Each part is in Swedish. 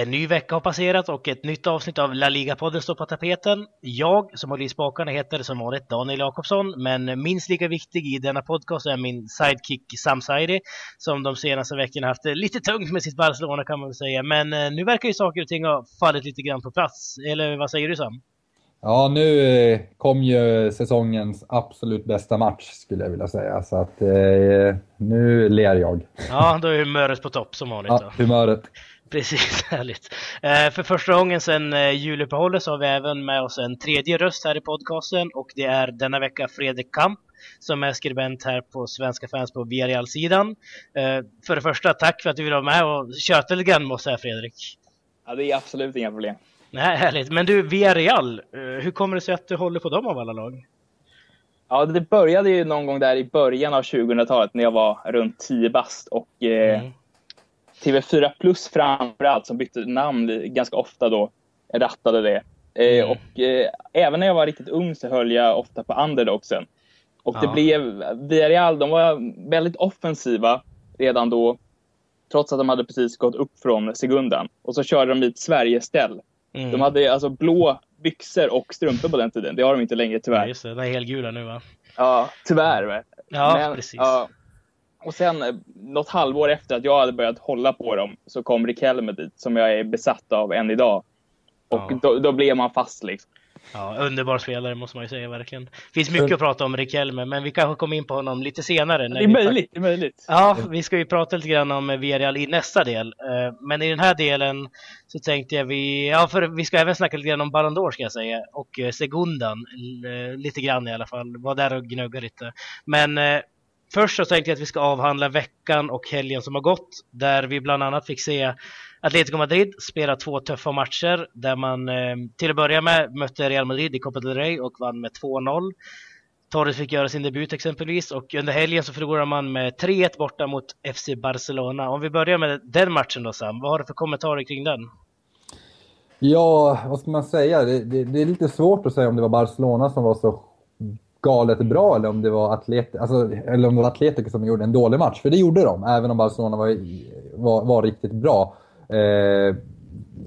En ny vecka har passerat och ett nytt avsnitt av La Liga-podden står på tapeten. Jag som håller i spakarna heter som vanligt Daniel Jakobsson, men minst lika viktig i denna podcast är min sidekick Sam Saidi, som de senaste veckorna haft det lite tungt med sitt Barcelona kan man väl säga. Men eh, nu verkar ju saker och ting ha fallit lite grann på plats. Eller vad säger du Sam? Ja, nu eh, kom ju säsongens absolut bästa match skulle jag vilja säga. Så att eh, nu ler jag. Ja, då är humöret på topp som vanligt. Ja, humöret. Precis, härligt. Eh, för första gången sedan eh, juluppehållet så har vi även med oss en tredje röst här i podcasten och det är denna vecka Fredrik Kamp som är skribent här på Svenska fans på Viareal-sidan. Eh, för det första, tack för att du vill vara med och köta lite grann med oss här Fredrik. Ja, det är absolut inga problem. Nej, härligt. Men du, Viareal, hur kommer det sig att du håller på dem av alla lag? Ja, det började ju någon gång där i början av 2000-talet när jag var runt 10 bast och mm. TV4 Plus framförallt, som bytte namn ganska ofta då, rattade det. Eh, mm. Och eh, även när jag var riktigt ung så höll jag ofta på underdogsen. Och ja. det blev, Villarreal, de var väldigt offensiva redan då, trots att de hade precis gått upp från segundan. Och så körde de i ett Sverige-ställ. Mm. De hade alltså blå byxor och strumpor på den tiden. Det har de inte längre tyvärr. Ja, just det, de är helgula nu va? Ja, tyvärr. Ja, Men, precis. Ja, och sen eh, något halvår efter att jag hade börjat hålla på dem så kom Rikelme dit som jag är besatt av än idag. Och ja. då, då blev man fast liksom. Ja, underbar spelare måste man ju säga verkligen. Det finns mycket att prata om Rikelme, men vi kanske kommer in på honom lite senare. det är möjligt, det är möjligt. Ja, vi ska ju prata lite grann om Villarreal i nästa del. Eh, men i den här delen så tänkte jag vi, ja för vi ska även snacka lite grann om Ballon d'Or ska jag säga, och eh, Segundan, lite grann i alla fall. Var där och gnugga lite. Men Först så tänkte jag att vi ska avhandla veckan och helgen som har gått, där vi bland annat fick se Atletico Madrid spela två tuffa matcher där man eh, till att börja med mötte Real Madrid i Copa del Rey och vann med 2-0. Torres fick göra sin debut exempelvis och under helgen så förlorade man med 3-1 borta mot FC Barcelona. Om vi börjar med den matchen då Sam, vad har du för kommentarer kring den? Ja, vad ska man säga? Det, det, det, är lite svårt att säga om det var Barcelona som var så galet bra eller om det var Atlet alltså, eller om det var Atletico som gjorde en dålig match. För det gjorde de, även om Barcelona var, var, var riktigt bra. Eh,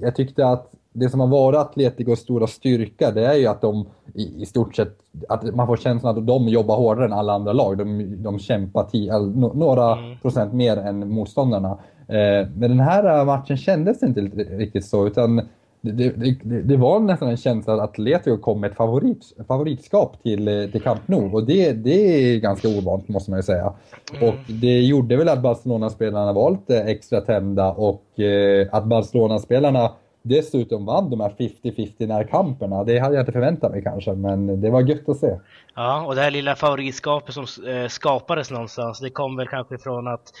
jag tyckte att det som har varit Atleticos stora styrka, det är ju att de i, i stort sett, att man får känslan att de jobbar hårdare än alla andra lag. De, de kämpar tio, några mm. procent mer än motståndarna. Eh, men den här matchen kändes inte riktigt så, utan det, det, det, var nästan en känsla att Atletico kom med ett favorit, favoritskap till, eh, till Camp Nou och det, det är ganska ovant måste man ju säga. Mm. Och det gjorde väl att Barcelona-spelarna var lite extra tända och eh, att Barcelona-spelarna dessutom vann de här 50-50 närkamperna. Det hade jag inte förväntat mig kanske, men det var gött att se. Ja, och det här lilla favoritskapet som eh, skapades någonstans, det kom väl kanske från att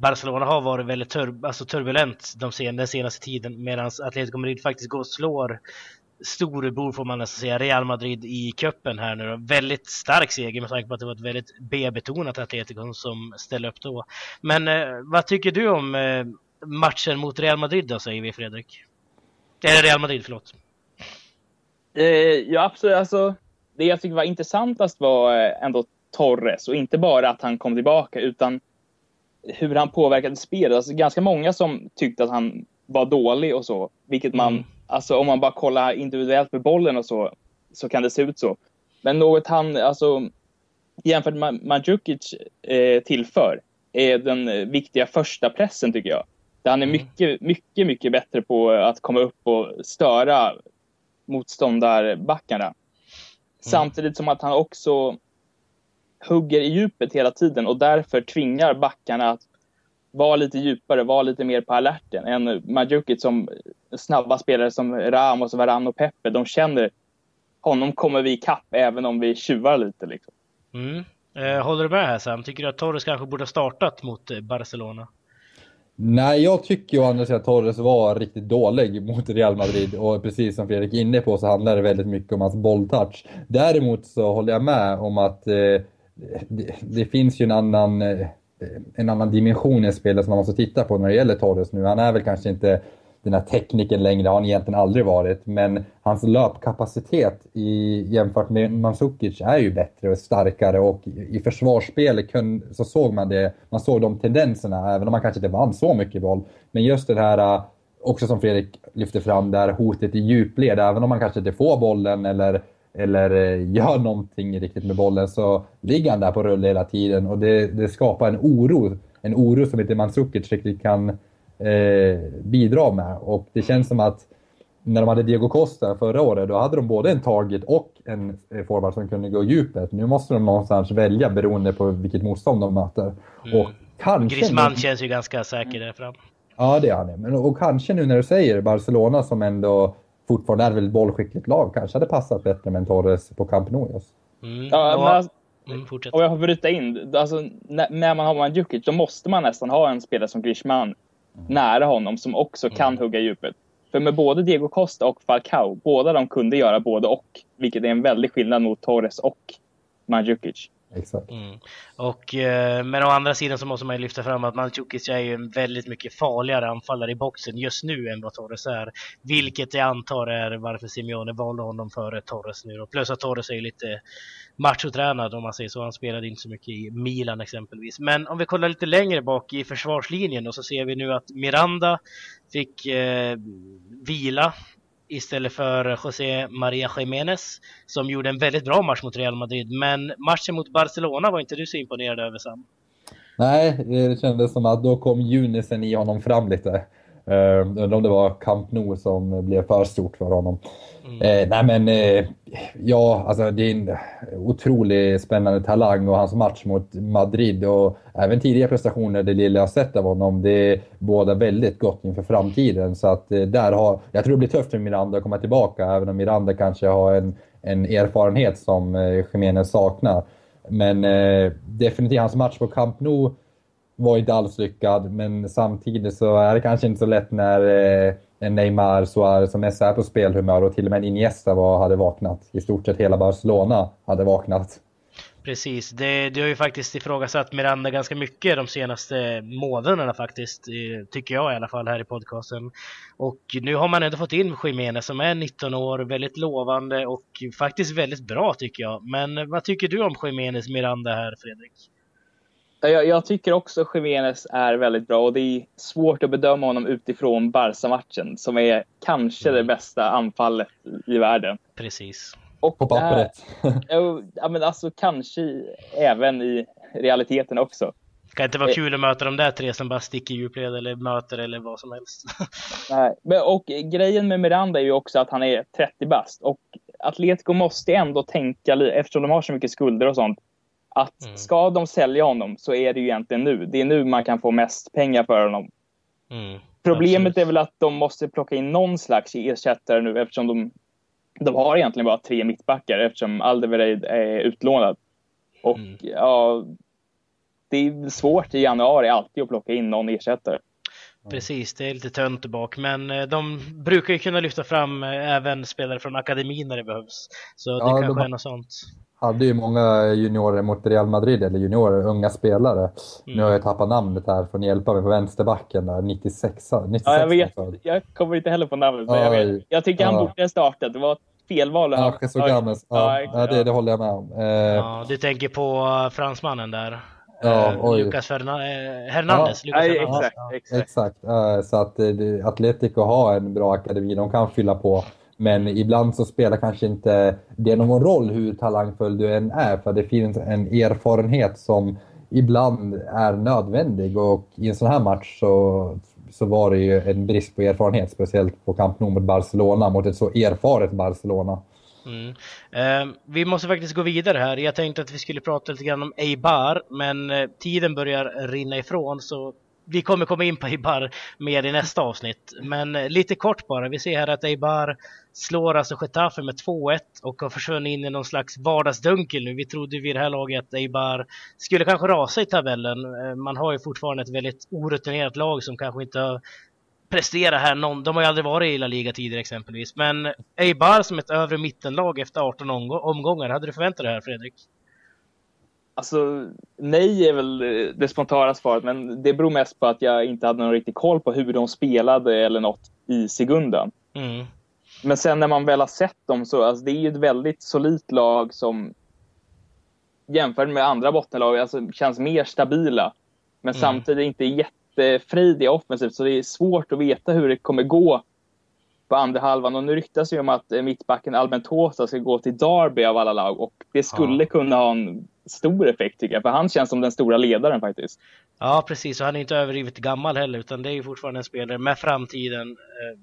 Barcelona har varit väldigt tur alltså turbulent de sen den senaste tiden medan Atletico Madrid faktiskt går och slår storebror får man nästan säga, Real Madrid i cupen här nu då. Väldigt stark seger med tanke på att det var ett väldigt B-betonat Atletico som ställde upp då. Men eh, vad tycker du om eh, matchen mot Real Madrid då, säger vi Fredrik? Eller Real Madrid, förlåt. Eh, ja, absolut. Alltså, det jag tycker var intressantast var eh, ändå Torres och inte bara att han kom tillbaka utan hur han påverkade spelet. Alltså ganska många som tyckte att han var dålig och så. Vilket man, mm. alltså om man bara kollar individuellt med bollen och så, så kan det se ut så. Men något han, alltså jämfört med Mandzukic eh, tillför är den viktiga första pressen tycker jag. Där han är mm. mycket, mycket, mycket bättre på att komma upp och störa motståndarbackarna. Mm. Samtidigt som att han också hugger i djupet hela tiden och därför tvingar backarna att vara lite djupare, vara lite mer på alerten än Mandzukic som snabba spelare som Ramos, Varan och Pepe. De känner honom kommer vi ikapp även om vi tjuvar lite. Liksom. Mm. Eh, håller du med här Sam? Tycker du att Torres kanske borde ha startat mot eh, Barcelona? Nej, jag tycker ju Anders att Torres var riktigt dålig mot Real Madrid och precis som Fredrik är inne på så handlar det väldigt mycket om hans bolltouch. Däremot så håller jag med om att eh, det, det, finns ju en annan, eh, en annan dimension i spelet som man måste titta på när det gäller Torres nu. Han är väl kanske inte den här tekniken längre, har han egentligen aldrig varit. Men hans löpkapacitet i, jämfört med Mandzukic är ju bättre och starkare och i försvarsspelet så såg man det, man såg de tendenserna även om man kanske inte vann så mycket boll. Men just det här eh, också som Fredrik lyfte fram, där hotet i djupled, även om man kanske inte får bollen eller, eller eh, gör någonting riktigt med bollen, så ligger han där på rulle hela tiden och det, det skapar en oro. En oro som inte Mandzukic riktigt kan eh, bidra med. Och det känns som att när de hade Diego Costa förra året, då hade de både en target och en eh, forward som kunde gå djupet. Nu måste de någonstans välja beroende på vilket motstånd de möter. Mm. Och kanske... Griezmann känns ju ganska säker där fram. Ja, det är han. Men, och kanske nu när du säger Barcelona som ändå fortfarande är väldigt bollskickligt lag, kanske hade passat bättre med en Torres på Camp Nou. Just. Mm. Ja, men Och- alltså, mm, om jag får bryta in. Alltså, när, när man har Mandzukic, då måste man nästan ha en spelare som Griezmann nära honom som också kan hugga djupet. För med både Diego Costa och Falcao, båda de kunde göra både och. Vilket är en väldig skillnad mot Torres och Mandzukic. Exakt. Mm. Och, eh, men å andra sidan så måste man ju lyfta fram att Mandzukic är ju en väldigt mycket farligare anfallare i boxen just nu än vad Torres är. Vilket jag antar är varför Simeone valde honom före Torres nu. då. Plus att Torres är ju lite machotränad om man säger så. Han spelade inte så mycket i Milan exempelvis. Men om vi kollar lite längre bak i försvarslinjen då så ser vi nu att Miranda fick eh, vila istället för José Maria Jiménez som gjorde en väldigt bra match mot Real Madrid. Men matchen mot Barcelona var inte du så imponerad över Sam? Nej, det kändes som att då kom Junisen i honom fram lite. Uh, undrar om det var Camp Nou som blev för stort för honom. Mm. Eh, nej men, eh, ja, alltså det är en otroligt spännande talang och hans match mot Madrid och även tidigare prestationer, det lilla jag sett av honom, det båda väldigt gott inför framtiden. Så att eh, där har, jag tror det blir tufft för Miranda att komma tillbaka, även om Miranda kanske har en, en erfarenhet som eh, Jiménez saknar. Men eh, definitivt hans match på Camp Nou var inte alls lyckad, men samtidigt så är det kanske inte så lätt när eh, en Neymar, Suarez och Messi är på spelhumör och till och med en Iniesta var, hade vaknat. I stort sett hela Barcelona hade vaknat. Precis, det, du har ju faktiskt ifrågasatt Miranda ganska mycket de senaste månaderna faktiskt, eh, tycker jag i alla fall här i podcasten. Och nu har man ändå fått in Jiménez som är 19 år, väldigt lovande och faktiskt väldigt bra tycker jag. Men vad tycker du om Jiménez Miranda här Fredrik? Jag, jag tycker också Jiménez är väldigt bra och det är svårt att bedöma honom utifrån Barca-matchen som är kanske det bästa anfallet i världen. Precis. Och På det här- pappret. Ja, men alltså kanske även i realiteten också. Kan inte vara Eh. kul att möta de där tre som bara sticker i djupled eller möter eller vad som helst. Nej. Men, och grejen med Miranda är ju också att han är 30 bast och Atletico måste ändå tänka, eftersom de har så mycket skulder och sånt, att Mm. ska de sälja honom så är det ju egentligen nu. Det är nu man kan få mest pengar för honom. Mm. Problemet Absolut. är väl att de måste plocka in någon slags ersättare nu eftersom de, de har egentligen bara tre mittbackar eftersom Alderweireld är utlånad. Och Mm. ja, det är svårt i januari alltid att plocka in någon ersättare. Precis, det är lite tönt bak, men eh, de brukar ju kunna lyfta fram eh, även spelare från akademin när det behövs. Så det Ja, de kanske har- är något sånt. Hade ju många juniorer mot Real Madrid, eller juniorer, unga spelare. Nu har jag tappat namnet här, får ni hjälpa mig på vänsterbacken där, 96. 96 Ja, jag vet. Jag kommer inte heller på namnet, men jag, Oj. vet. jag tycker han Ja. borde ha startat. Det var ett felval. Ja. Ja, exakt. ja, det, det håller jag med om. Eh, Ja, du tänker på eh, fransmannen där? Ja, Eh. Lucas eh, Hernandez? Ja. Lucas Nej, Hernandez. exakt, Ja. exakt. Exakt, eh, så att Atletico har en bra akademi, de kan fylla på. Men ibland så spelar kanske inte det någon roll hur talangfull du än är, för det finns en erfarenhet som ibland är nödvändig och i en sån här match så, så var det ju en brist på erfarenhet, speciellt på Camp Nou mot Barcelona, mot ett så erfaret Barcelona. Mm. Eh, vi måste faktiskt gå vidare här. Jag tänkte att vi skulle prata lite grann om Eibar, men eh, tiden börjar rinna ifrån så vi kommer komma in på Eibar mer i nästa avsnitt. Men eh, lite kort bara. Vi ser här att Eibar slår alltså Getafe med 2-1 och har försvunnit in i någon slags vardagsdunkel nu. Vi trodde vid det här laget att Eibar skulle kanske rasa i tabellen. Eh, man har ju fortfarande ett väldigt orutinerat lag som kanske inte har presterat här någon, de har ju aldrig varit i La Liga tidigare exempelvis. Men Eibar som ett övre mittenlag efter 18 omgångar, hade du förväntat dig det här Fredrik? Alltså, nej är väl eh, det spontana svaret, men det beror mest på att jag inte hade någon riktig koll på hur de spelade eller något i Segundan. Mm. Men sen när man väl har sett dem så, alltså det är ju ett väldigt solitt lag som jämfört med andra bottenlag alltså, känns mer stabila. Men Mm. samtidigt inte jättefrejdiga offensivt så det är svårt att veta hur det kommer gå på andra halvan. Och nu ryktas ju om att eh, mittbacken Albentosa ska gå till Derby av alla lag och det skulle ja. kunna ha en stor effekt tycker jag, för han känns som den stora ledaren faktiskt. Ja, precis, och han är inte överdrivet gammal heller, utan det är ju fortfarande en spelare med framtiden eh,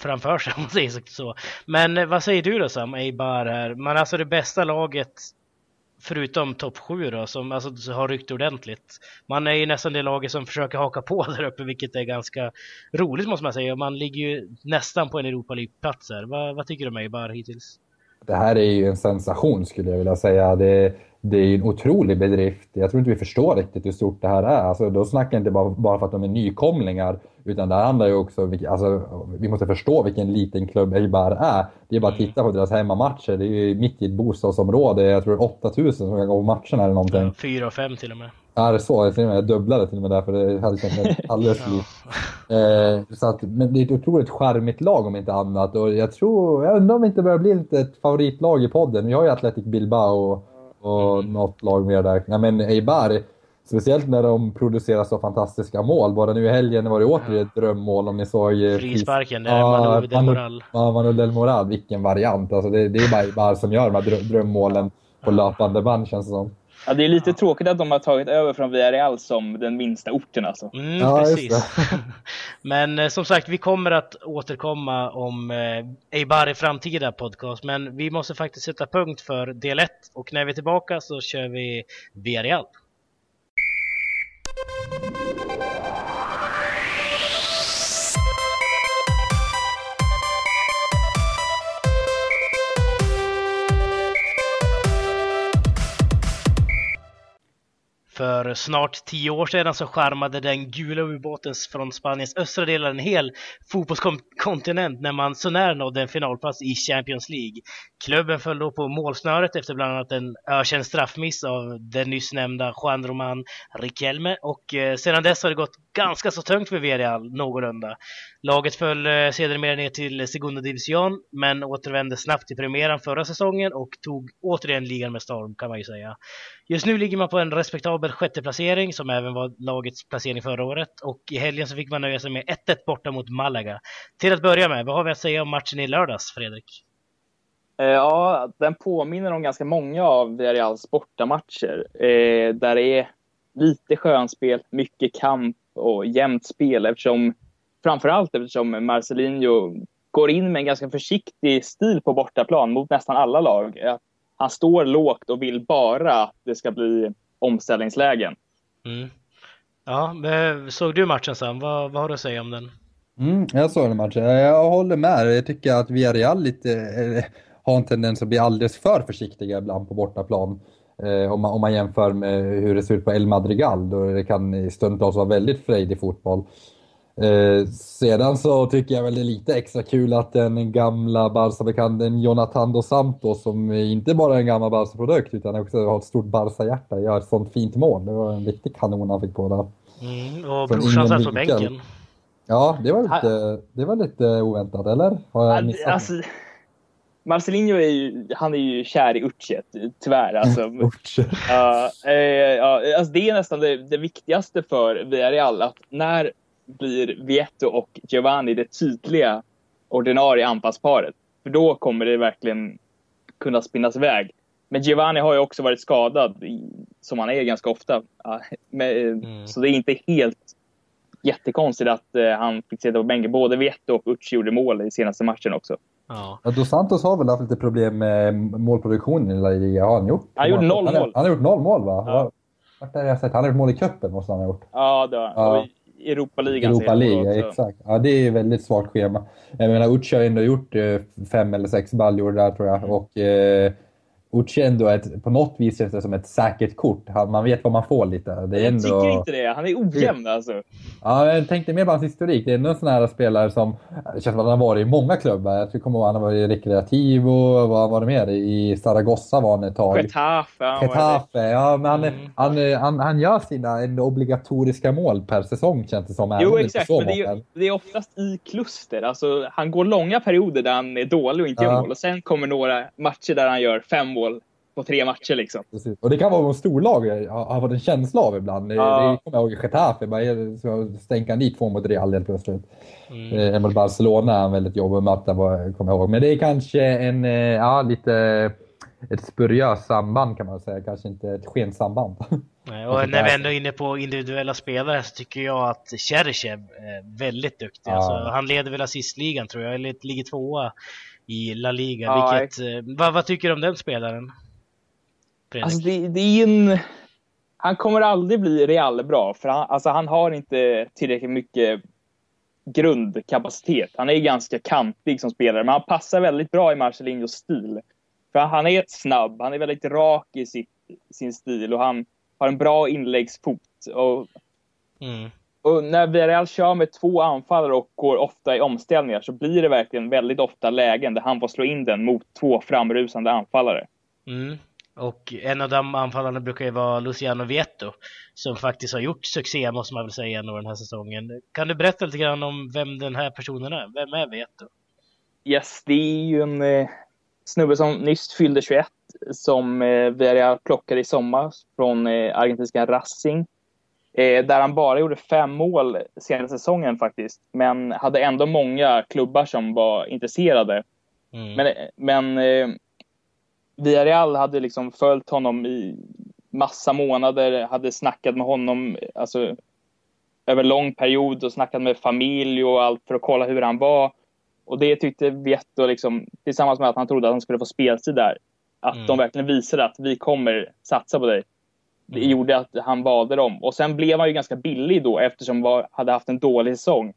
framför sig om man säger så. Men eh, vad säger du då Sam, Eibar här? Man alltså det bästa laget förutom topp 7 då, som alltså, har ryckt ordentligt. Man är ju nästan det laget som försöker haka på där uppe, vilket är ganska roligt måste man säga. Man ligger ju nästan på en Europa League-plats här. Vad, vad tycker du om Eibar hittills? Det här är ju en sensation skulle jag vilja säga. Det, det är en otrolig bedrift. Jag tror inte vi förstår riktigt hur stort det här är. Alltså, då snackar jag inte bara, bara för att de är nykomlingar, utan det handlar ju också om, alltså, vi måste förstå vilken liten klubb Eibar är. Det är bara att mm. titta på deras hemmamatcher. Det är ju mitt i ett bostadsområde. Jag tror det är 8000 som kan gå på matcherna eller någonting. Fyra och fem till och med. Ja, det är så. Jag dubblade till och med där, för det hade känts alldeles för ja. eh, så att, Men det är ett otroligt charmigt lag om inte annat. Och jag tror, jag undrar om det inte börjar bli lite ett favoritlag i podden. Vi har ju Athletic Bilbao och mm. något lag mer där. Ja, men Eibar, speciellt när de producerar så fantastiska mål. Bara nu i helgen var det åter ett drömmål om ni såg... Frisparken, där, ja, Manu Del Moral. Ja, Manu Del Moral, vilken variant. Alltså det, det är bara Eibar som gör de här drömmålen på löpande band känns det som. Ja, det är lite tråkigt att de har tagit över från Villarreal som den minsta orten alltså. Mm, ja, precis. men eh, som sagt, vi kommer att återkomma om eh, Eibar i framtida podcast. Men vi måste faktiskt sätta punkt för del 1 och när vi är tillbaka så kör vi Villarreal. För snart tio år sedan så skärmade den gula ubåten från Spaniens östra delar en hel fotbollskontinent när man sånär nådde en finalplats i Champions League. Klubben föll då på målsnöret efter bland annat en ökänd straffmiss av den nyss nämnda Juan Roman Riquelme och eh, sedan dess har det gått ganska så tungt för Villarreal, någorlunda. Laget föll eh, sedermera ner till Segunda Division men återvände snabbt till premiären förra säsongen och tog återigen ligan med storm kan man ju säga. Just nu ligger man på en respektabel sjätte placering som även var lagets placering förra året och i helgen så fick man nöja sig med 1-1 borta mot Malaga. Till att börja med, vad har vi att säga om matchen i lördags, Fredrik? Eh, ja, den påminner om ganska många av Villarreals bortamatcher. Eh, där det är lite skönspel, mycket kamp och jämnt spel eftersom framförallt eftersom Marcelinho går in med en ganska försiktig stil på bortaplan mot nästan alla lag. Han står lågt och vill bara att det ska bli omställningslägen. Mm. Ja, såg du matchen Sam? Vad, vad har du att säga om den? Mm, jag såg den matchen. Jag håller med. Jag tycker att Villarreal lite, eh, har en tendens att bli alldeles för försiktiga ibland på bortaplan. Eh, om, man, om man jämför med hur det ser ut på El Madrigal, då det kan stundtals vara väldigt frejdig fotboll. Eh, sedan så tycker jag väl det är lite extra kul att den gamla Barca-bekanden Jonathan dos Santos, som inte bara är en gammal Barca-produkt utan också har ett stort Barca-hjärta, gör ett sånt fint mål. Det var en riktig kanon han fick på där. Mm, och brorsan satt på bänken. Ja, det var lite, det var lite oväntat, eller? Har jag missat alltså, Marcelinho är ju, han är ju kär i Uchet, tyvärr. Alltså, uh, uh, alltså det är nästan det, det viktigaste för Villarreal, att när blir Vietto och Giovanni det tydliga ordinarie anfallsparet. För då kommer det verkligen kunna spinnas iväg. Men Giovanni har ju också varit skadad, som han är ganska ofta. Mm. Så det är inte helt jättekonstigt att eh, han fick sitta på bänken. Både Vietto och Ucci gjorde mål i senaste matchen också. Ja. ja, Dos Santos har väl haft lite problem med målproduktionen i La Liga. Har han gjort? Han gjort noll mål. Han har gjort noll mål va? Ja. Vart har jag sett? Han har gjort mål i cupen måste han ha gjort. Ja, det har ja. Europa-ligan. Europa-liga, exakt. Ja, det är väldigt svagt schema. Jag menar, Uchi har ändå gjort eh, fem eller sex baljor där tror jag. Och eh, Uchi ändå ett, på något vis känns det som ett säkert kort. Man vet vad man får lite. Det är ändå... Jag tycker inte det. Han är ojämn alltså. Ja, jag tänkte mer på hans historik. Det är ändå en sån här spelare som det känns som att han har varit i många klubbar. Jag tror kommer han har varit i Recreativo, vad var det mer? I Zaragoza var han ett tag. Getafe. Getafe, ja. Men han, mm. han, han, han, gör sina obligatoriska mål per säsong känns det som. Jo, exakt. Men det är, det är oftast i kluster. Alltså, han går långa perioder där han är dålig och inte ja. gör mål. Och sen kommer några matcher där han gör fem mål på tre matcher liksom. Precis. Och det kan vara de storlag jag har fått en känsla av ibland. Ja. Det, det kommer jag ihåg Getafe, bara stänka dit två mot Real helt plötsligt. Mm. Eh, mot Barcelona är en väldigt jobbig möte, kommer jag ihåg. Men det är kanske en, eh, ja, lite ett spuriöst samband kan man säga, kanske inte ett skensamband. Nej, och när vi ändå är inne på individuella spelare så tycker jag att Cherchev är väldigt duktig. Ja. Alltså, han leder väl assistligan tror jag, eller ligger tvåa i La Liga. Ja, vilket, eh, vad, vad, tycker du om den spelaren? Alltså det, det är en... Han kommer aldrig bli Real bra, för han, alltså han har inte tillräckligt mycket grundkapacitet. Han är ganska kantig som spelare, men han passar väldigt bra i Marcelinhos stil. För han är snabb, han är väldigt rak i sitt, sin stil och han har en bra inläggsfot. Och, mm. och när Villarreal kör med två anfallare och går ofta i omställningar så blir det verkligen väldigt ofta lägen där han får slå in den mot två framrusande anfallare. Mm. Och en av de anfallarna brukar ju vara Luciano Vietto som faktiskt har gjort succé måste man väl säga den här säsongen. Kan du berätta lite grann om vem den här personen är? Vem är Vietto? Yes, det är ju en eh, snubbe som nyss fyllde 21 som eh, Villarreal plockade i sommar från eh, argentinska Racing. Eh, där han bara gjorde fem mål senaste säsongen faktiskt. Men hade ändå många klubbar som var intresserade. Mm. Men, men eh, Villarreal hade liksom följt honom i massa månader, hade snackat med honom alltså, över lång period och snackat med familj och allt för att kolla hur han var. Och det tyckte Vietto, liksom, tillsammans med att han trodde att han skulle få speltid där, att mm. de verkligen visade att vi kommer satsa på dig. Det mm. gjorde att han valde dem. Och sen blev han ju ganska billig då eftersom han hade haft en dålig säsong.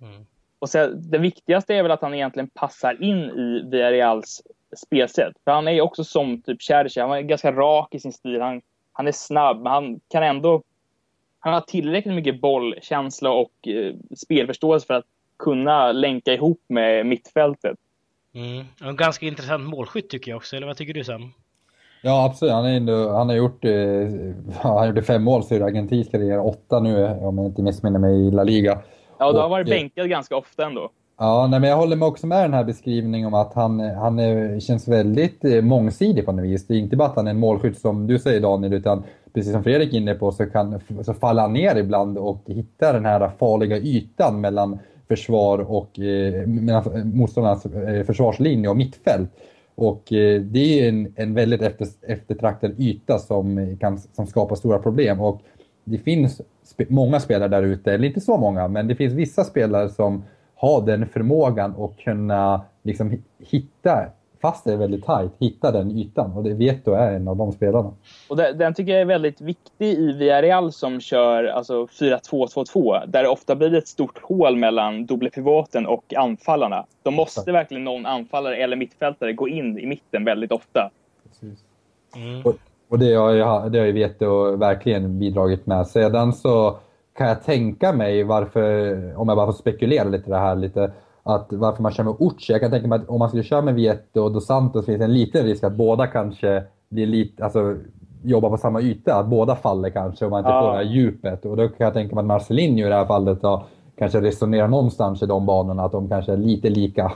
Mm. Och sen, det viktigaste är väl att han egentligen passar in i Villarreals spelsätt. För han är också som typ Cherche, han är ganska rak i sin stil. Han, han är snabb, men han kan ändå... Han har tillräckligt mycket bollkänsla och eh, spelförståelse för att kunna länka ihop med mittfältet. Mm. En ganska intressant målskytt tycker jag också, eller vad tycker du Sam? Ja absolut, han, är ändå, han har gjort eh, han gjorde fem mål i argentinsk karriär, åtta nu om jag inte missminner mig i La Liga. Ja, och du har varit bänkad ganska ofta ändå. Ja, nej, men jag håller mig också med den här beskrivningen om att han, han är, känns väldigt eh, mångsidig på något vis. Det är inte bara att han är en målskytt som du säger Daniel, utan precis som Fredrik är inne på så, kan, så faller han ner ibland och hittar den här farliga ytan mellan försvar och eh, eh motståndarnas eh, försvarslinje och mittfält. Och eh, det är en, en väldigt efter, eftertraktad yta som, kan, som skapar stora problem. Och det finns sp många spelare där ute, eller inte så många, men det finns vissa spelare som har den förmågan att kunna liksom hitta fast det är väldigt tajt, hitta den ytan. Och det Vieto är en av de spelarna. Och det, den tycker jag är väldigt viktig i Villarreal som kör alltså 4-2-2-2. Där det ofta blir ett stort hål mellan dubbelpivoten och anfallarna. Då måste verkligen någon anfallare eller mittfältare gå in i mitten väldigt ofta. Mm. Och, och, det har ju, det har ju Vieto verkligen bidragit med. Sedan så kan jag tänka mig varför, om jag bara får spekulera lite det här lite, att varför man kör med Uchi. Jag kan tänka mig att om man skulle köra med Vietto och Dos Santos finns det en liten risk att båda kanske blir lite, alltså jobbar på samma yta, att båda faller kanske och man inte ja. får det här djupet. Och då kan jag tänka mig att Marcelinho i det här fallet då, kanske resonerar någonstans i de banorna, att de kanske är lite lika.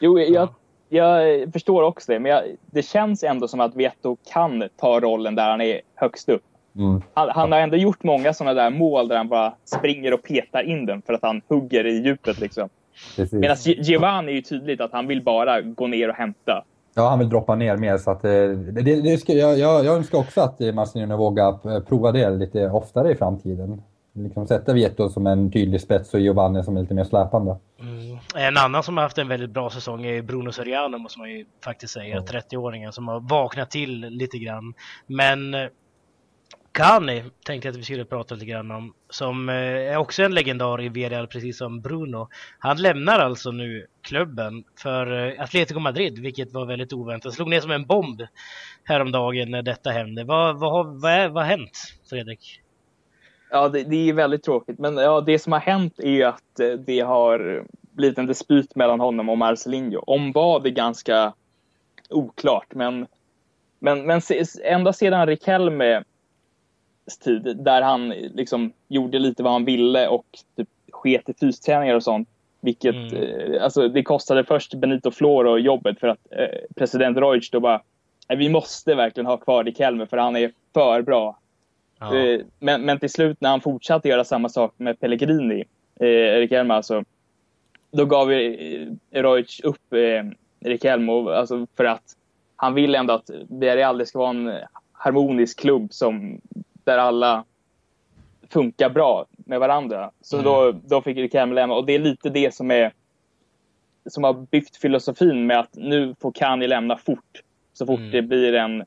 Jo, jag, jag förstår också det, men jag, det känns ändå som att Vietto kan ta rollen där han är högst upp. Mm. Han, han, har ändå gjort många sådana där mål där han bara springer och petar in den för att han hugger i djupet. Liksom. Medan Giovanni är ju tydligt att han vill bara gå ner och hämta. Ja, han vill droppa ner mer. Så att, eh, det, det, det ska, jag, jag, jag önskar också att Marcelino vågar prova det lite oftare i framtiden. Liksom sätta Vieto som en tydlig spets och Giovanni som är lite mer släpande. Mm. En annan som har haft en väldigt bra säsong är Bruno Soriano måste man ju faktiskt säga. Mm. 30-åringen som har vaknat till lite grann. Men Cani tänkte jag att vi skulle prata lite grann om. Som eh, är också en legendar i VRL precis som Bruno. Han lämnar alltså nu klubben för eh, Atletico Madrid, vilket var väldigt oväntat. Slog ner som en bomb häromdagen när detta hände. Vad, vad, har, vad, är, vad har hänt, Fredrik? Ja, det, det, är väldigt tråkigt. Men ja, det som har hänt är att eh, det har blivit en dispyt mellan honom och Marcelinho. Om vad är ganska oklart. Men, men, men ända sedan Riquelme tid där han liksom gjorde lite vad han ville och typ sket i fysträningar och sånt. Vilket, mm. eh, alltså det kostade först Benito Floro jobbet för att eh, president Reutsch då bara vi måste verkligen ha kvar Riquelme för han är för bra. Ja. Eh, Men, men till slut när han fortsatte göra samma sak med Pellegrini, eh, Riquelme alltså, då gav ju eh, Rojic upp eh, Riquelme och- alltså för att han vill ändå att Villarreal ska vara en harmonisk klubb som, där alla funkar bra med varandra. Så Mm. då, då fick Riquelme lämna och det är lite det som är som har byggt filosofin med att nu får Kani lämna fort så fort Mm. det blir en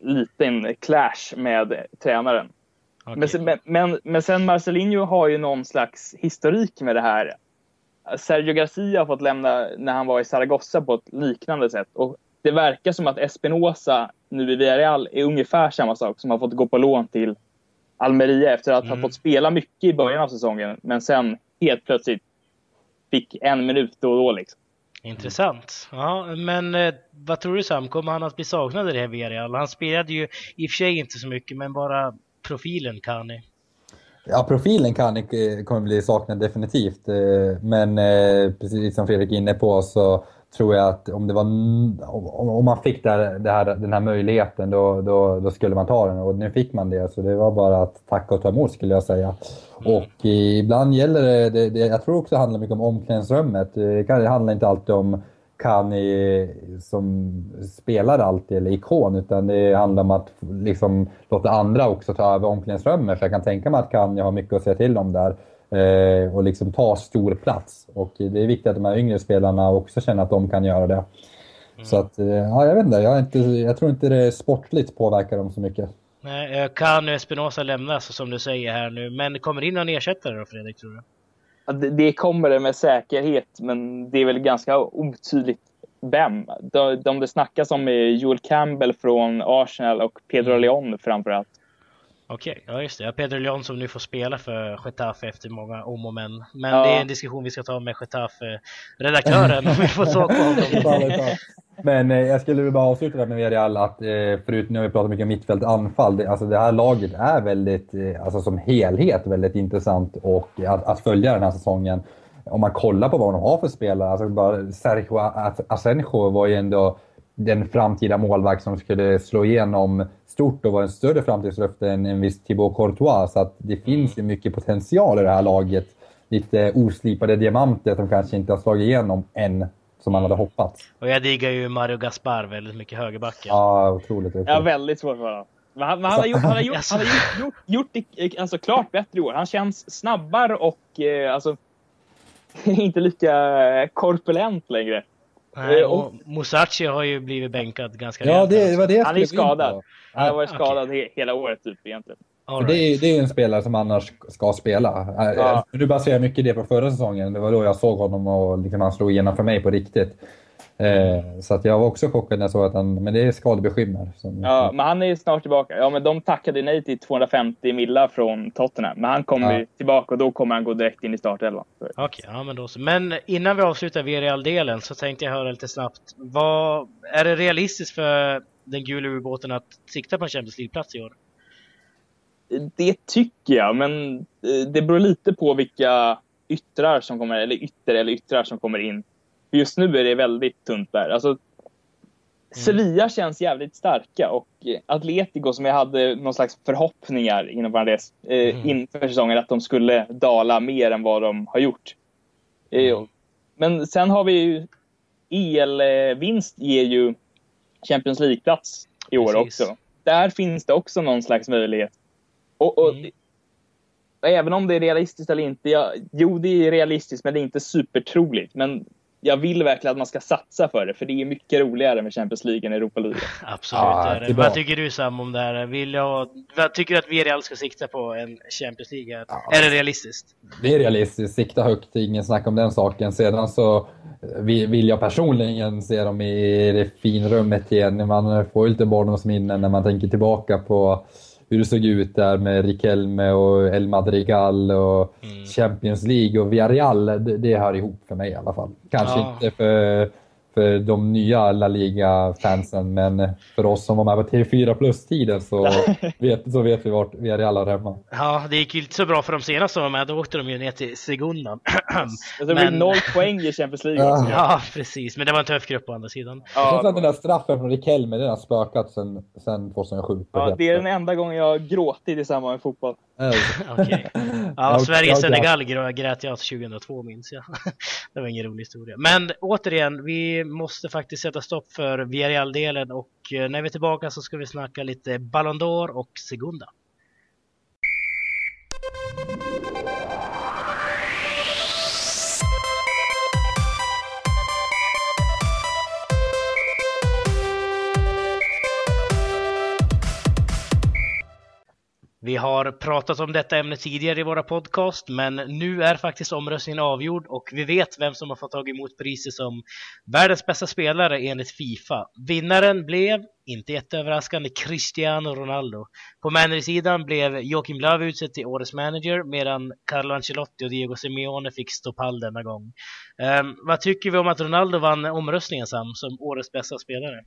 liten clash med tränaren. Okej. Men, sen- men, men, men sen Marcelinho har ju någon slags historik med det här. Sergio Garcia har fått lämna när han var i Zaragoza på ett liknande sätt. Och det verkar som att Espinosa nu i Villarreal är ungefär samma sak som har fått gå på lån till Almeria efter att Mm. ha fått spela mycket i början av säsongen. Men sen helt plötsligt fick en minut då och då. Liksom. Intressant. Ja, men eh, vad tror du Sam, kommer han att bli saknad i det här Villarreal? Han spelade ju i och för sig inte så mycket, men bara profilen kan ni. Ja, profilen kan, eh, kommer bli saknad definitivt. eh, Men eh, precis som Fredrik är inne på så tror jag att om, det var, om man fick det här, det här, den här möjligheten då, då, då skulle man ta den och nu fick man det. Så det var bara att tacka och ta emot skulle jag säga. Och eh, ibland gäller det, det, det, jag tror också det handlar mycket om omklädningsrummet. Det handlar inte alltid om Kani som spelar alltid eller ikon utan det handlar om att liksom låta andra också ta över omklädningsrummet. För jag kan tänka mig att Kani har mycket att säga till om där eh, och liksom ta stor plats. Och det är viktigt att de här yngre spelarna också känner att de kan göra det. Så att, eh, ja jag vet inte, jag, inte, jag tror inte det sportligt påverkar dem så mycket. Nej, eh, kan Espinosa lämnas som du säger här nu, men kommer in någon ersättare då Fredrik, tror du? Ja, Det, det kommer det med säkerhet, men det är väl ganska otydligt vem. De, de det snackas om är Joel Campbell från Arsenal och Pedro Leon framförallt. Okej, ja just det. Ja, Pedro Leon som nu får spela för Getafe efter många om och men. Men Ja. det är en diskussion vi ska ta med Getafe-redaktören om vi får tag på honom. Men eh, jag skulle vilja bara avsluta där med Villarreal att eh, förut, nu har vi pratat mycket om mittfält anfall, det, alltså det här laget är väldigt, eh, alltså som helhet väldigt intressant och att, att följa den här säsongen. Om man kollar på vad de har för spelare, alltså bara Sergio As- Asenjo var ju ändå den framtida målvakt som skulle slå igenom stort och vara en större framtidslöfte än en viss Thibaut Courtois. Så att det finns ju mycket potential i det här laget. Lite oslipade diamanter som kanske inte har slagit igenom än, som man hade hoppats. Och jag diggar ju Mario Gaspar väldigt mycket, högerbacken. Ja, otroligt. otroligt. Ja, väldigt svårt för honom. Men han, men han har gjort, han har gjort, han har gjort, gjort, gjort det eh, alltså, klart bättre i år. Han känns snabbare och eh, alltså, inte lika korpulent längre. Nej, Eh, och Musashi har ju blivit bänkad ganska Ja, rejält det, det var det jag Han är skadad. Han har varit okej. skadad he, hela året typ egentligen. All Det är, right. det är ju en spelare som annars ska spela. Ja. Ja. Nu baserar jag mycket det på förra säsongen. Det var då jag såg honom och liksom han slog igenom för mig på riktigt. Eh, så att jag var också chockad när jag såg att han... Men det är skadebekymmer. Som, Ja, men han är snart tillbaka. Ja, men de tackade nej till 250 millar från Tottenham. Men han kommer Ja. ju tillbaka och då kommer han gå direkt in i startelvan. Okej, ja men då så. Men innan vi avslutar Villarreal-delen så tänkte jag höra lite snabbt. Vad, är det realistiskt för den gula ubåten att sikta på en Champions League-plats i år? Det tycker jag, men eh, det beror lite på vilka yttrar som kommer, eller ytter eller yttrar som kommer in. Just nu är det väldigt tunt där. Alltså, Sevilla känns jävligt starka och Atletico som jag hade någon slags förhoppningar inom parentes eh, Mm. inför säsongen att de skulle dala mer än vad de har gjort. Eh, Mm. Men sen har vi ju elvinst ger ju Champions League-plats i år Precis. också. Där finns det också någon slags möjlighet. Och, och Mm. Även om det är realistiskt eller inte. Jag, jo, det är realistiskt, men det är inte supertroligt. Men jag vill verkligen att man ska satsa för det, för det är mycket roligare med Champions League än Europa League. Absolut Ja, det är. Vad tycker du Sam om det här? Vill jag, vad tycker du att Villarreal ska sikta på en Champions League? här? Är det realistiskt? Det är realistiskt. Sikta högt, ingen snack om den saken. Sedan så vill vill jag personligen se dem i det finrummet igen. Man får ju lite barndomsminnen när man tänker tillbaka på hur det såg ut där med Riquelme och El Madrigal och Mm. Champions League och Villarreal. Det, det hör ihop för mig i alla fall. Kanske Ja. inte för för de nya La Liga-fansen, men för oss som var med på TV4 Plus-tiden så, vet, så vet vi vart vi är i alla hemma. Ja, det gick ju inte så bra för de senaste som var med. Då åkte de ju ner till Segundan. det blir men... noll poäng i Champions League. Ja. ja. precis. Men det var en tuff grupp på andra sidan. Ja. Det känns att den där straffen från Riquelme, den har spökat sedan, sedan 2007. Ja, det är den enda gången jag har gråtit i samband med fotboll. Okay. Ja, Sverige-Senegal grät jag 2002 minns jag. det var ingen rolig historia. Men återigen, vi måste faktiskt sätta stopp för Villarreal-delen och eh, när vi är tillbaka så ska vi snacka lite Ballon d'Or och Segunda. Vi har pratat om detta ämne tidigare i våra podcast, men nu är faktiskt omröstningen avgjord och vi vet vem som har fått tag emot priset som världens bästa spelare enligt Fifa. Vinnaren blev, inte jätteöverraskande, Cristiano Ronaldo. På managersidan blev Joakim Löw utsedd till årets manager medan Carlo Ancelotti och Diego Simeone fick stå pall denna gång. Um, vad tycker vi om att Ronaldo vann omröstningen Sam, som årets bästa spelare?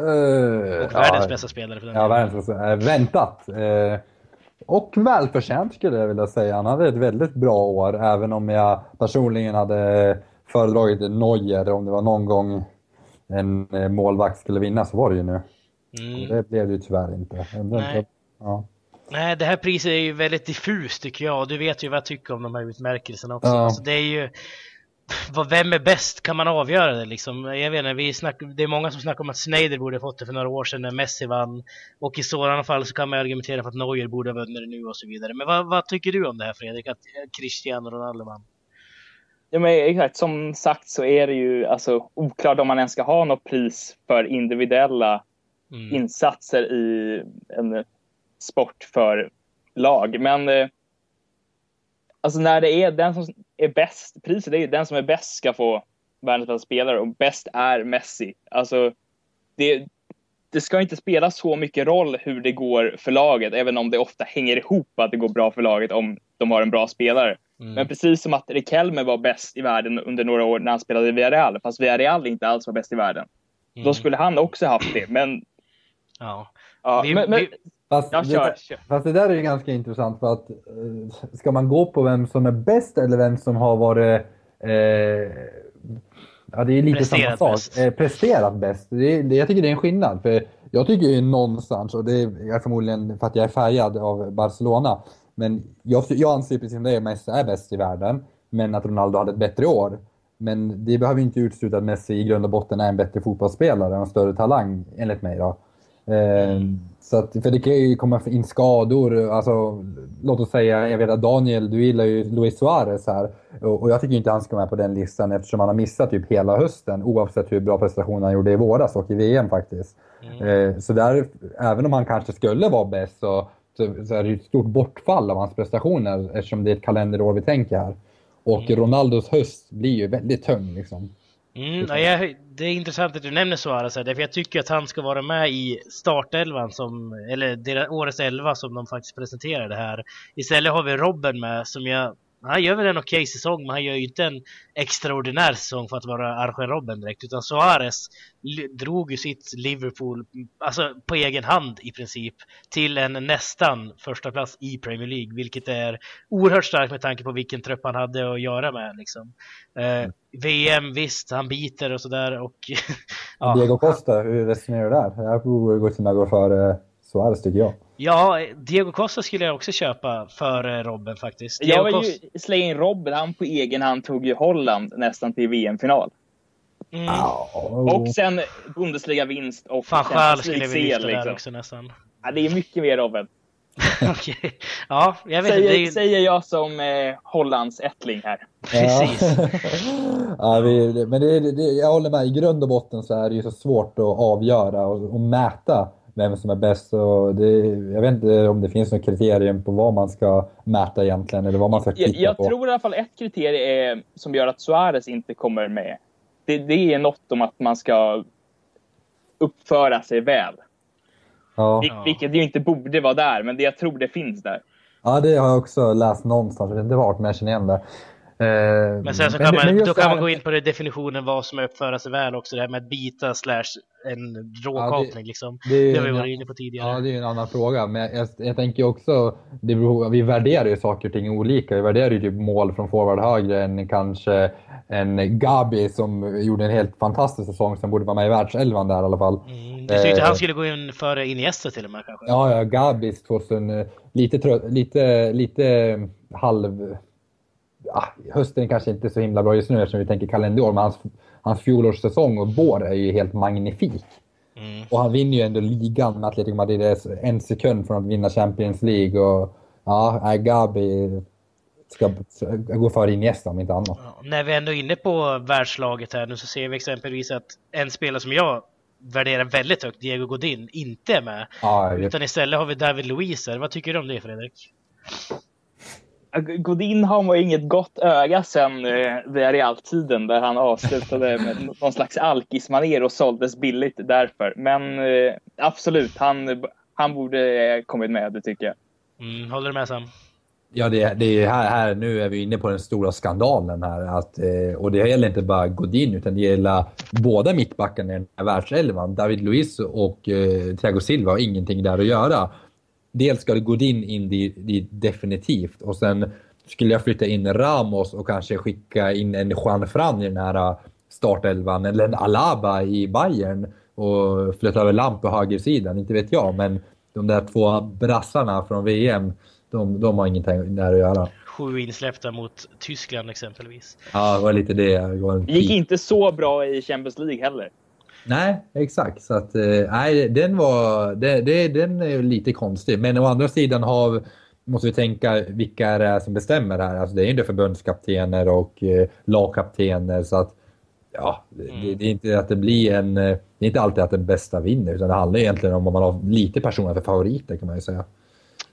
Uh, och världens ja, bästa spelare för den Ja, världens bästa. Äh, väntat. Uh, och välförtjänt skulle jag vilja säga. Han hade ett väldigt bra år, även om jag personligen hade föredragit Neuer. Om det var någon gång en målvakt skulle vinna så var det ju nu. Mm. Det blev det ju tyvärr inte. Nej. Ja. Nej, det här priset är ju väldigt diffust tycker jag. Du vet ju vad jag tycker om de här utmärkelserna också. Ja. Alltså, det är ju vem är bäst? Kan man avgöra det liksom? Jag vet inte, vi snack, det är många som snackar om att Sneijder borde fått det för några år sedan när Messi vann. Och i sådana fall så kan man argumentera för att Neuer borde ha vunnit det nu och så vidare. Men vad, vad, tycker du om det här Fredrik, att Cristiano Ronaldo vann? Ja men exakt, som sagt så är det ju alltså oklart om man ens ska ha något pris för individuella mm. insatser i en sport för lag. Men eh, alltså när det är den som är bäst, priset är ju den som är bäst ska få världens bästa spelare och bäst är Messi. Alltså, det, det ska inte spela så mycket roll hur det går för laget, även om det ofta hänger ihop att det går bra för laget om de har en bra spelare. Mm. Men precis som att Riquelme var bäst i världen under några år när han spelade i Villarreal, fast Villarreal inte alls var bäst i världen. Mm. Då skulle han också haft det, men... Ja. ja vi, men, men, vi, Fast, ja, kör, det, kör. fast det där är ju ganska intressant för att eh, ska man gå på vem som är bäst eller vem som har varit eh, Ja, det är lite presterat samma sak. Eh, presterat bäst. Det, det, jag tycker det är en skillnad. För jag tycker ju någonstans, och det är förmodligen för att jag är färgad av Barcelona, men jag, jag anser precis som det, Messi är bäst i världen, men att Ronaldo hade ett bättre år. Men det behöver inte utesluta att Messi i grund och botten är en bättre fotbollsspelare och en större talang, enligt mig. Då. Eh, så att, för det kan ju komma in skador. Alltså, låt oss säga, jag vet att Daniel, du gillar ju Luis Suarez här. Och, och jag tycker inte han ska vara med på den listan eftersom han har missat typ hela hösten. Oavsett hur bra prestation han gjorde i våras och i VM faktiskt. Mm. Eh, så där, även om han kanske skulle vara bäst så, så, så är det ju ett stort bortfall av hans prestationer eftersom det är ett kalenderår vi tänker här. Och mm. Ronaldos höst blir ju väldigt tung liksom. Mm, ja, jag, det är intressant att du nämner Suarez här, för jag tycker att han ska vara med i startelvan, som, eller deras, årets elva som de faktiskt presenterade här. Istället har vi Robben med, som jag han gör väl en okej okay säsong, men han gör ju inte en extraordinär säsong för att vara Arjen Robben direkt. Utan Suarez drog ju sitt Liverpool, alltså på egen hand i princip, till en nästan första plats i Premier League. Vilket är oerhört starkt med tanke på vilken trupp han hade att göra med. Liksom. Eh, VM, visst, han biter och sådär. Och, ja. Diego Costa, hur resonerar du där? Jag borde gå före Suarez tycker jag. Ja, Diego Costa skulle jag också köpa för Robben faktiskt. Diego jag vill ju slänga in Robben, han på egen hand tog ju Holland nästan till VM-final. Mm. Oh. Och sen Bundesliga-vinst och Fan själv skulle vi lyfta liksom. där också nästan. Ja, det är mycket mer Robben. okay. Ja, jag vet säger, inte. Säger jag som eh, Hollands ättling här. Precis. ja, vi, men det, det, jag håller med, i grund och botten så är det ju så svårt att avgöra och, och mäta vem som är bäst. Och det, jag vet inte om det finns något kriterium på vad man ska mäta egentligen eller vad man ska titta jag, jag på. Jag tror i alla fall ett kriterium är, som gör att Suarez inte kommer med. Det, det är något om att man ska uppföra sig väl. Ja. Vil, vilket ju inte borde vara där, men det, jag tror det finns där. Ja, det har jag också läst någonstans. Vet inte vart, men jag känner igen det. Men sen så kan man, då kan man gå in på det definitionen vad som är uppföra sig väl också, det här med att bita slash en råkapning ja, liksom. Det, det har vi varit inne på tidigare. Ja, det är en annan fråga. Men jag, jag tänker också, det beror, vi värderar ju saker och ting olika. Vi värderar ju typ mål från forward högre än kanske en Gabi som gjorde en helt fantastisk säsong som borde vara med i världselvan där i alla fall. Mm, det ser ut att han eh, skulle gå in före Iniesta till och med kanske. Ja, ja Gabis 2000, lite, trött, lite, lite halv ja, hösten kanske inte så himla bra just nu eftersom vi tänker kalenderår, men hans, hans fjolårssäsong och vår är ju helt magnifik. Mm. Och han vinner ju ändå ligan med Atletico Madrid, en sekund från att vinna Champions League. Och ja, Gabi ska gå före Iniesta om inte annat. Ja, när vi ändå är inne på världslaget här nu så ser vi exempelvis att en spelare som jag värderar väldigt högt, Diego Godin, inte är med. Ja, utan istället har vi David Luiz Vad tycker du om det Fredrik? Godin har man inget gott öga sen eh, Villarreal-tiden där han avslutade med någon slags alkismanér och såldes billigt därför. Men eh, absolut, han, han borde kommit med, det tycker jag. Mm, håller du med Sam? Ja, det, det är här, här, nu är vi inne på den stora skandalen här. Att, eh, och det gäller inte bara Godin utan det gäller båda mittbackarna i den här världselvan. David Luiz och eh, Thiago Silva har ingenting där att göra dels ska det Godin in dit, dit definitivt och sen skulle jag flytta in Ramos och kanske skicka in en Juan Fran i den här äh, startelvan eller en Alaba i Bayern och flytta över Lamp på högersidan, inte vet jag. Men de där två brassarna från VM, de, de har ingenting där att göra. Sju insläppta mot Tyskland exempelvis. Ja, det var lite det. Det, var det gick inte så bra i Champions League heller. Nej, exakt. Så att, eh, nej, den var det, det, den är lite konstig. Men å andra sidan har, måste vi tänka vilka är det som bestämmer här. Alltså, det är inte förbundskaptener och eh, lagkaptener. Så att, ja, mm. det, det, är inte att det blir en... Eh, det är inte alltid att den bästa vinner. Utan det handlar egentligen om om man har lite personer för favoriter kan man ju säga.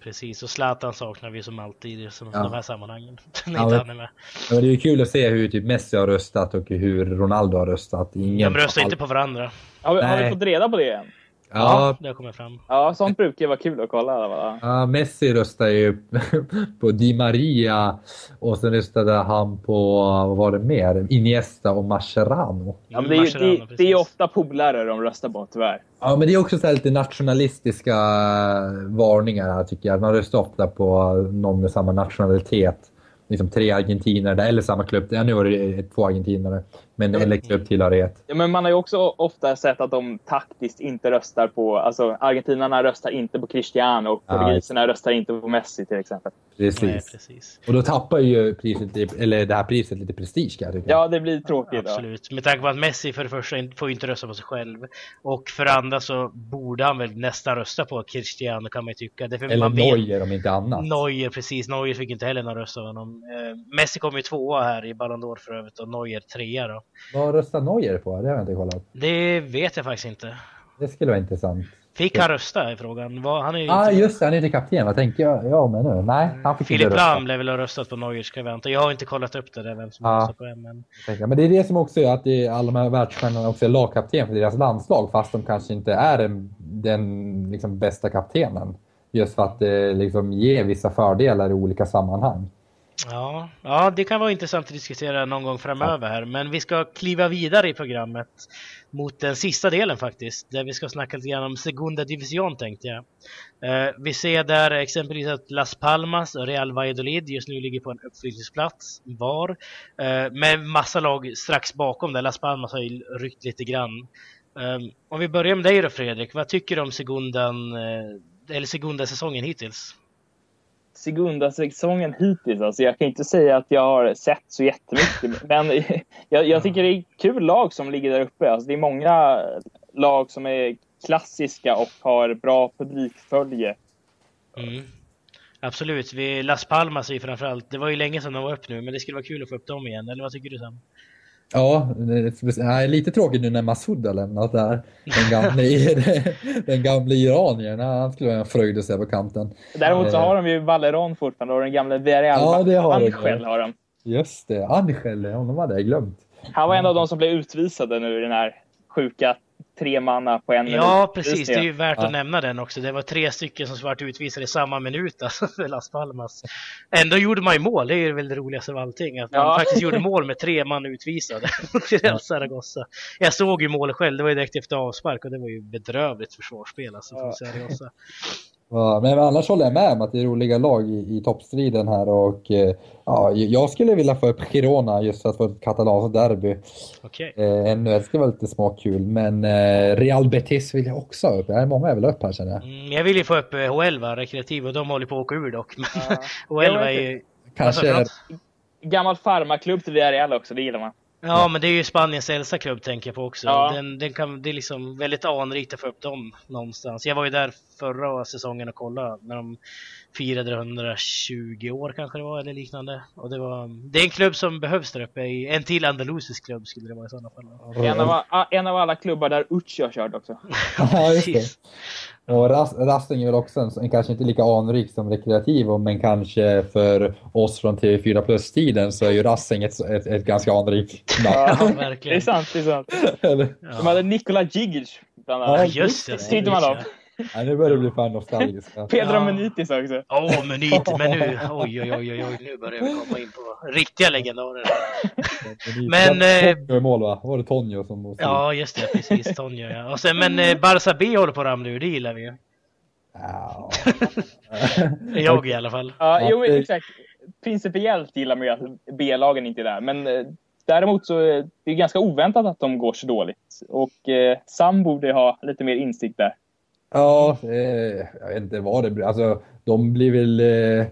Precis, och Zlatan saknar vi som alltid i ja. de här sammanhangen. ja, men, med. Ja, det är kul att se hur typ Messi har röstat och hur Ronaldo har röstat. Ingen... De röstar inte på varandra. Har vi, har vi fått reda på det än? Ja, ja, det kommit fram. Ja, sånt brukar vara kul att kolla. Va? Ja, Messi röstade ju på Di Maria och sen röstade han på, vad var det mer? Iniesta och Mascherano. Ja, men det, är, Mascherano, det, det är ofta polare de röstar på tyvärr. Ja, men det är också så lite nationalistiska varningar här tycker jag. Man röstar ofta på någon med samma nationalitet liksom tre argentinare eller samma klubb. Ja, nu var det två argentinare. Men eller klubbtillhörighet. Ja, men man har ju också ofta sett att de taktiskt inte röstar på... Alltså argentinarna röstar inte på Cristiano och portugiserna röstar inte på Messi till exempel. Precis. Nej, precis. Och då tappar ju priset, eller det här priset lite prestige kan jag tycka. Ja, det blir tråkigt. Absolut. Då. Med tanke på att Messi för det första får inte rösta på sig själv. Och för det andra så borde han väl nästan rösta på Cristiano kan man ju tycka. Därför eller man Neuer om inte annat. Neuer, precis. Neuer fick inte heller någon röst av honom. Eh, Messi kom ju tvåa här i Ballon d'Or för övrigt och Neuer trea då. Vad röstar Neuer på? Det har jag inte kollat. Det vet jag faktiskt inte. Det skulle vara intressant. Fick han rösta i frågan? Han är ju ah, inte... just det, han är inte kapten. Vad tänker jag, jag med nu? Nej, han fick Filip inte rösta. Lam lär väl ha röstat på Neuers skribent. Jag har inte kollat upp det där, vem som ah. röstat på vem. Men... men det är det som också är att det alla de här världsstjärnorna också är lagkapten för deras landslag, fast de kanske inte är den, den liksom, bästa kaptenen. Just för att det liksom ger vissa fördelar i olika sammanhang. Ja, ja, det kan vara intressant att diskutera någon gång framöver här. Men vi ska kliva vidare i programmet mot den sista delen faktiskt. Där vi ska snacka lite grann om Segunda Division tänkte jag. Eh, vi ser där exempelvis att Las Palmas och Real Valladolid just nu ligger på en uppflyttningsplats var. Eh, med massa lag strax bakom där. Las Palmas har ju ryckt lite grann. Eh, om vi börjar med dig då Fredrik. Vad tycker du om Segundan, eh, eller Segunda-säsongen hittills? Segunda-säsongen hittills. Alltså jag kan inte säga att jag har sett så jättemycket. men jag, jag tycker det är kul lag som ligger där uppe. Alltså det är många lag som är klassiska och har bra publikfölje. Mm. Absolut. Vi, Las Palmas är ju framförallt, det var ju länge sedan de var upp nu, men det skulle vara kul att få upp dem igen. Eller vad tycker du Sam? Ja, det är lite tråkigt nu när Masoud har lämnat där. Den gamla, den gamla iraniern. Han skulle vara fröjde sig på kanten. Däremot så har de ju Valeron fortfarande och den gamla Villarreal. Ja, det har Angel de. har de. Just det, Angel, honom hade jag glömt. Han var en av de som blev utvisade nu i den här sjuka tre manna på en minut. Ja, precis. Just Det är ju värt Ja. att nämna den också. Det var tre stycken som vart utvisade i samma minut alltså, för Las Palmas. Ändå gjorde man ju mål. Det är ju väl det roligaste av allting. Att man Ja. faktiskt gjorde mål med tre man utvisade Real Zaragoza. Jag såg ju målet själv. Det var ju direkt efter avspark och det var ju bedrövligt försvarsspel alltså från Ja. Zaragoza. Ja, men annars håller jag med om att det är roliga lag i, i toppstriden här och eh, ja, jag skulle vilja få upp Girona just för att få ett katalanskt derby. Okej. Eh, det ska vara lite småkul, men eh, Real Betis vill jag också ha upp. Det är många jag vill ha upp här känner jag. Mm, jag vill ju få upp eh, H11 rekreativ och de håller på att åka ur dock. Ja. H11 Jag är ju... Kanske Alltså, Gammal farmaklubb till Villarreal också, det gillar man. Ja, men det är ju Spaniens äldsta klubb tänker jag på också. Ja. Den, den kan, det är liksom väldigt anrikt att få upp dem någonstans. Jag var ju där förra säsongen och kollade när de firade 120 år kanske det var eller liknande. Och det, var, det är en klubb som behövs där uppe. I, en till andalusisk klubb skulle det vara i sådana fall. En av, en av alla klubbar där Ucci har kört också. Ja, just det. Och Ras- Racing är väl också en, en kanske inte lika anrik som rekreativ, men kanske för oss från TV4 Plus-tiden så är ju Racing ett, ett, ett ganska anrikt namn. Ja, Det är verkligen. sant, det är sant. De hade Nikola Djigic bland Ja, Ja, annat. just det. Sitter man av. Ja, nu börjar det bli fan nostalgiskt. Ja. Pedro Ja. Menitis också. Åh, men inte, men nu, oj, oj, oj, oj, oj, nu börjar vi komma in på riktiga legendarer. Men, eh, Tonjo i mål va? Var det Tonjo som måste... Ja, just det, precis, Tonja ja. Och sen, men eh, Barca B håller på att ramla ur, det gillar vi ju. Ja. Jag i alla fall. Ja, jo, exakt. Principiellt gillar man ju att B-lagen inte är där. Men eh, däremot så är det ganska oväntat att de går så dåligt. Och eh, Sam borde ha lite mer insikt där. Ja, eh, jag vet inte vad det blir. Alltså, de blir väl... Eh,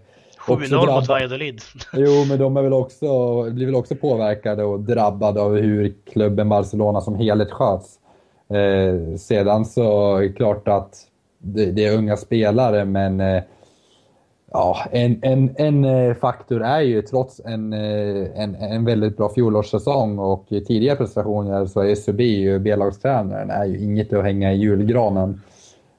också 7-0 mot Valladolid. Jo, men de är väl också, blir väl också påverkade och drabbade av hur klubben Barcelona som helhet sköts. Eh, sedan så är det klart att det, det är unga spelare, men eh, ja, en, en, en eh, faktor är ju trots en, eh, en, en väldigt bra fjolårssäsong och tidigare prestationer så är Subi, ju B-lagstränaren, är ju inget att hänga i julgranen.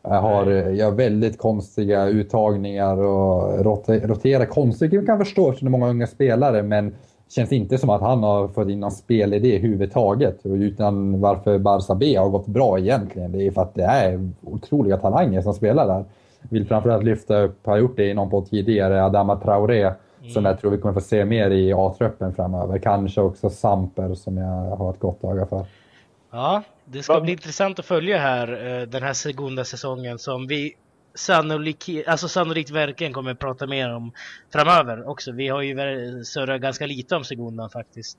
Jag har, eh, gör väldigt konstiga uttagningar och rote- roterar konstigt. Jag kan förstå eftersom det är många unga spelare, men känns inte som att han har fått in någon spelidé överhuvudtaget. Utan varför Barca B har gått bra egentligen, det är för att det är otroliga talanger som spelar där. Vill framförallt lyfta upp, har gjort det i någon podd tidigare, Adama Traoré. Som jag tror vi kommer få se mer i A-truppen framöver. Kanske också Samper som jag har ett gott öga för. Ja, det ska Vad- bli intressant att följa här eh, den här segunda säsongen som vi sannolikt, alltså sannolikt verkligen kommer att prata mer om framöver också. Vi har ju surrat ganska lite om Segundan faktiskt.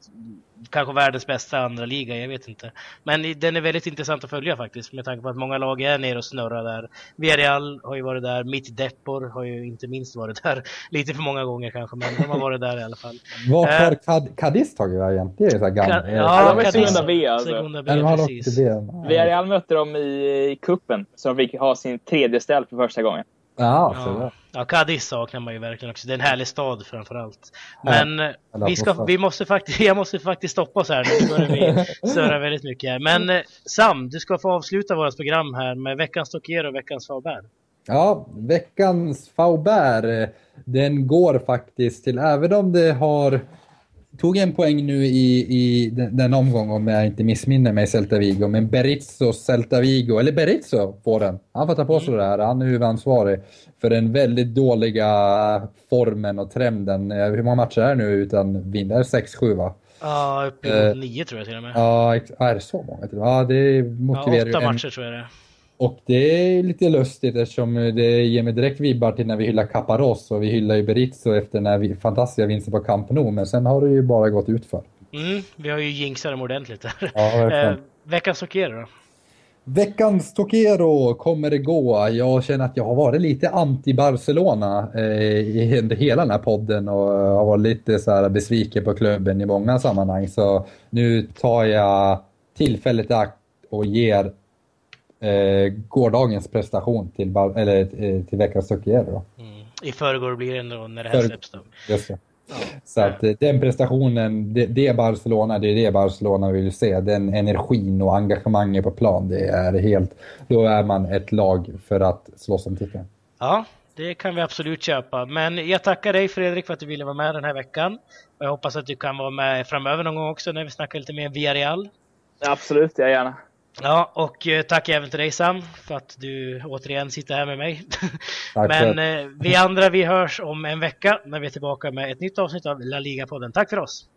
Kanske världens bästa andra liga, jag vet inte. Men den är väldigt intressant att följa faktiskt med tanke på att många lag är nere och snurrar där. Villarreal har ju varit där, Mitt Depor har ju inte minst varit där. Lite för många gånger kanske, men de har varit där i alla fall. Vart Eh. har Cad- Cadiz tagit vägen? Det är så här gammalt. Ja, de är Cadiz- Segunda B, alltså. Segunda B, precis. Villarreal mötte dem i, i kuppen så de fick ha sin tredje ställ för första gången. Ja, Ja, ja Cadiz saknar man ju verkligen också. Det är en härlig stad framförallt. Ja, Men eh, eller vi, ska, vi måste faktiskt, jag måste faktiskt stoppa oss här nu. Börjar vi surra väldigt mycket här. Men eh, Sam, du ska få avsluta vårt program här med veckans Tokier och veckans Faubert. Ja, veckans Faubert, den går faktiskt till, även om det har tog en poäng nu i, i den, den omgången om jag inte missminner mig, Celta Vigo. Men Berizzo, Celta Vigo, eller Berizzo får den. Han får ta på sig det här. Han är huvudansvarig för den väldigt dåliga formen och trenden. Eh, Hur många matcher är det nu utan vinner? 6-7 va? Ja, upp Eh, emot nio tror jag till och med. Ja, är det så många? Ja, det Ja, motiverar ju åtta en- matcher tror jag det är. Och det är lite lustigt eftersom det ger mig direkt vibbar till när vi hyllar Caparros och vi hyllar ju Berizzo efter den här vi- fantastiska vinsten på Camp Nou, men sen har det ju bara gått ut för. Mm, vi har ju jinxat dem ordentligt där. Ja, eh, veckans Tokier då? Veckans Tokero kommer det gå. Jag känner att jag har varit lite anti-Barcelona eh, i hela den här podden och har varit lite så här besviken på klubben i många sammanhang. Så nu tar jag tillfället i akt och ger eh, gårdagens prestation till, eller, eh, till veckans Tokero. Mm. I förrgår blir det ändå när det här Förr- släpps då. Just det. Så att eh, den prestationen, det, det är Barcelona, det är det Barcelona vill se. Den energin och engagemanget på plan, det är helt... Då är man ett lag för att slåss om titeln. Ja, det kan vi absolut köpa. Men jag tackar dig Fredrik för att du ville vara med den här veckan. Och jag hoppas att du kan vara med framöver någon gång också när vi snackar lite mer Villarreal. Absolut, jag gärna. Ja, och eh, tack även till dig Sam för att du återigen sitter här med mig. Tack Men eh, vi andra vi hörs om en vecka när vi är tillbaka med ett nytt avsnitt av La Liga-podden. Tack för oss!